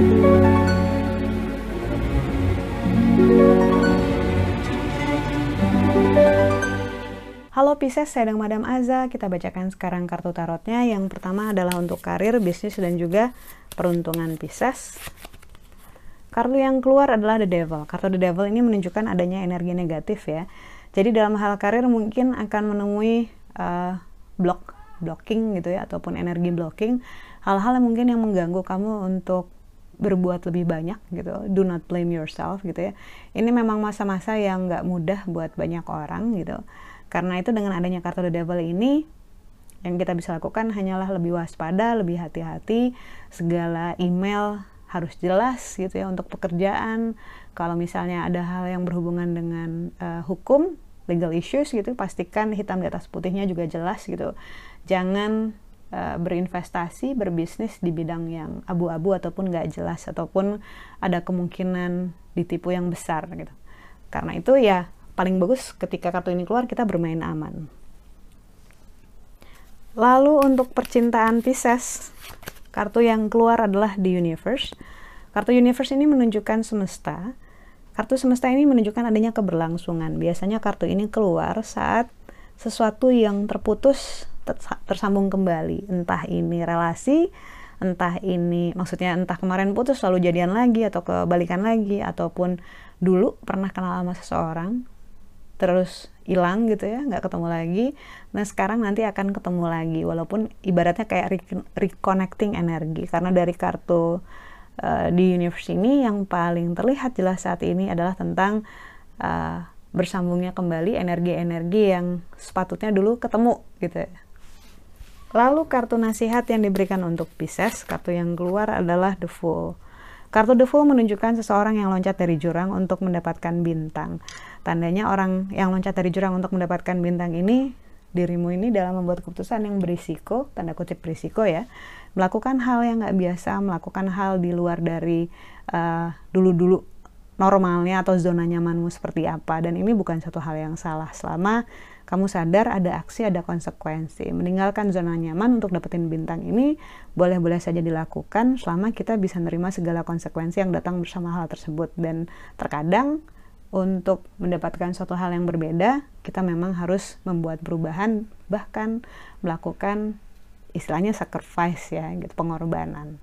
Halo Pisces, saya dengan Madam Aza. Kita bacakan sekarang kartu tarotnya. Yang pertama adalah untuk karir, bisnis, dan juga peruntungan Pisces. Kartu yang keluar adalah The Devil. Kartu The Devil ini menunjukkan adanya energi negatif ya. Jadi dalam hal karir mungkin akan menemui uh, block, blocking gitu ya, ataupun energi blocking. Hal-hal yang mungkin yang mengganggu kamu untuk berbuat lebih banyak gitu. Do not blame yourself gitu ya. Ini memang masa-masa yang nggak mudah buat banyak orang gitu karena itu dengan adanya kartu The Devil ini yang kita bisa lakukan hanyalah lebih waspada, lebih hati-hati, segala email harus jelas gitu ya untuk pekerjaan. Kalau misalnya ada hal yang berhubungan dengan uh, hukum, legal issues gitu, pastikan hitam di atas putihnya juga jelas gitu. Jangan uh, berinvestasi, berbisnis di bidang yang abu-abu ataupun nggak jelas ataupun ada kemungkinan ditipu yang besar gitu. Karena itu ya paling bagus ketika kartu ini keluar kita bermain aman. Lalu untuk percintaan Pisces, kartu yang keluar adalah The Universe. Kartu Universe ini menunjukkan semesta. Kartu semesta ini menunjukkan adanya keberlangsungan. Biasanya kartu ini keluar saat sesuatu yang terputus tersambung kembali. Entah ini relasi, entah ini maksudnya entah kemarin putus lalu jadian lagi atau kebalikan lagi ataupun dulu pernah kenal sama seseorang terus hilang gitu ya nggak ketemu lagi nah sekarang nanti akan ketemu lagi walaupun ibaratnya kayak re reconnecting energi karena dari kartu uh, di universe ini yang paling terlihat jelas saat ini adalah tentang uh, bersambungnya kembali energi-energi yang sepatutnya dulu ketemu gitu ya. Lalu kartu nasihat yang diberikan untuk Pisces, kartu yang keluar adalah The Fool. Kartu The Fool menunjukkan seseorang yang loncat dari jurang untuk mendapatkan bintang. Tandanya orang yang loncat dari jurang untuk mendapatkan bintang ini, dirimu ini dalam membuat keputusan yang berisiko, tanda kutip berisiko ya, melakukan hal yang nggak biasa, melakukan hal di luar dari uh, dulu-dulu normalnya atau zona nyamanmu seperti apa. Dan ini bukan satu hal yang salah selama kamu sadar ada aksi, ada konsekuensi. Meninggalkan zona nyaman untuk dapetin bintang ini boleh-boleh saja dilakukan selama kita bisa menerima segala konsekuensi yang datang bersama hal tersebut. Dan terkadang untuk mendapatkan suatu hal yang berbeda, kita memang harus membuat perubahan, bahkan melakukan istilahnya sacrifice ya, gitu, pengorbanan.